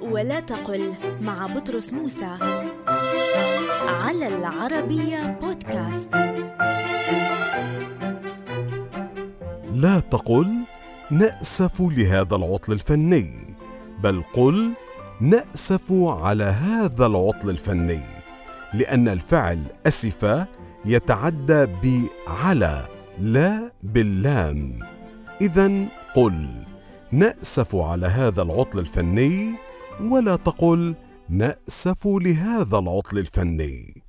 ولا تقل مع بطرس موسى على العربية بودكاست. لا تقل نأسف لهذا العطل الفني بل قل نأسف على هذا العطل الفني لأن الفعل أسف يتعدى بعلى لا باللام. إذا قل. نأسف على هذا العطل الفني ولا تقل نأسف لهذا العطل الفني.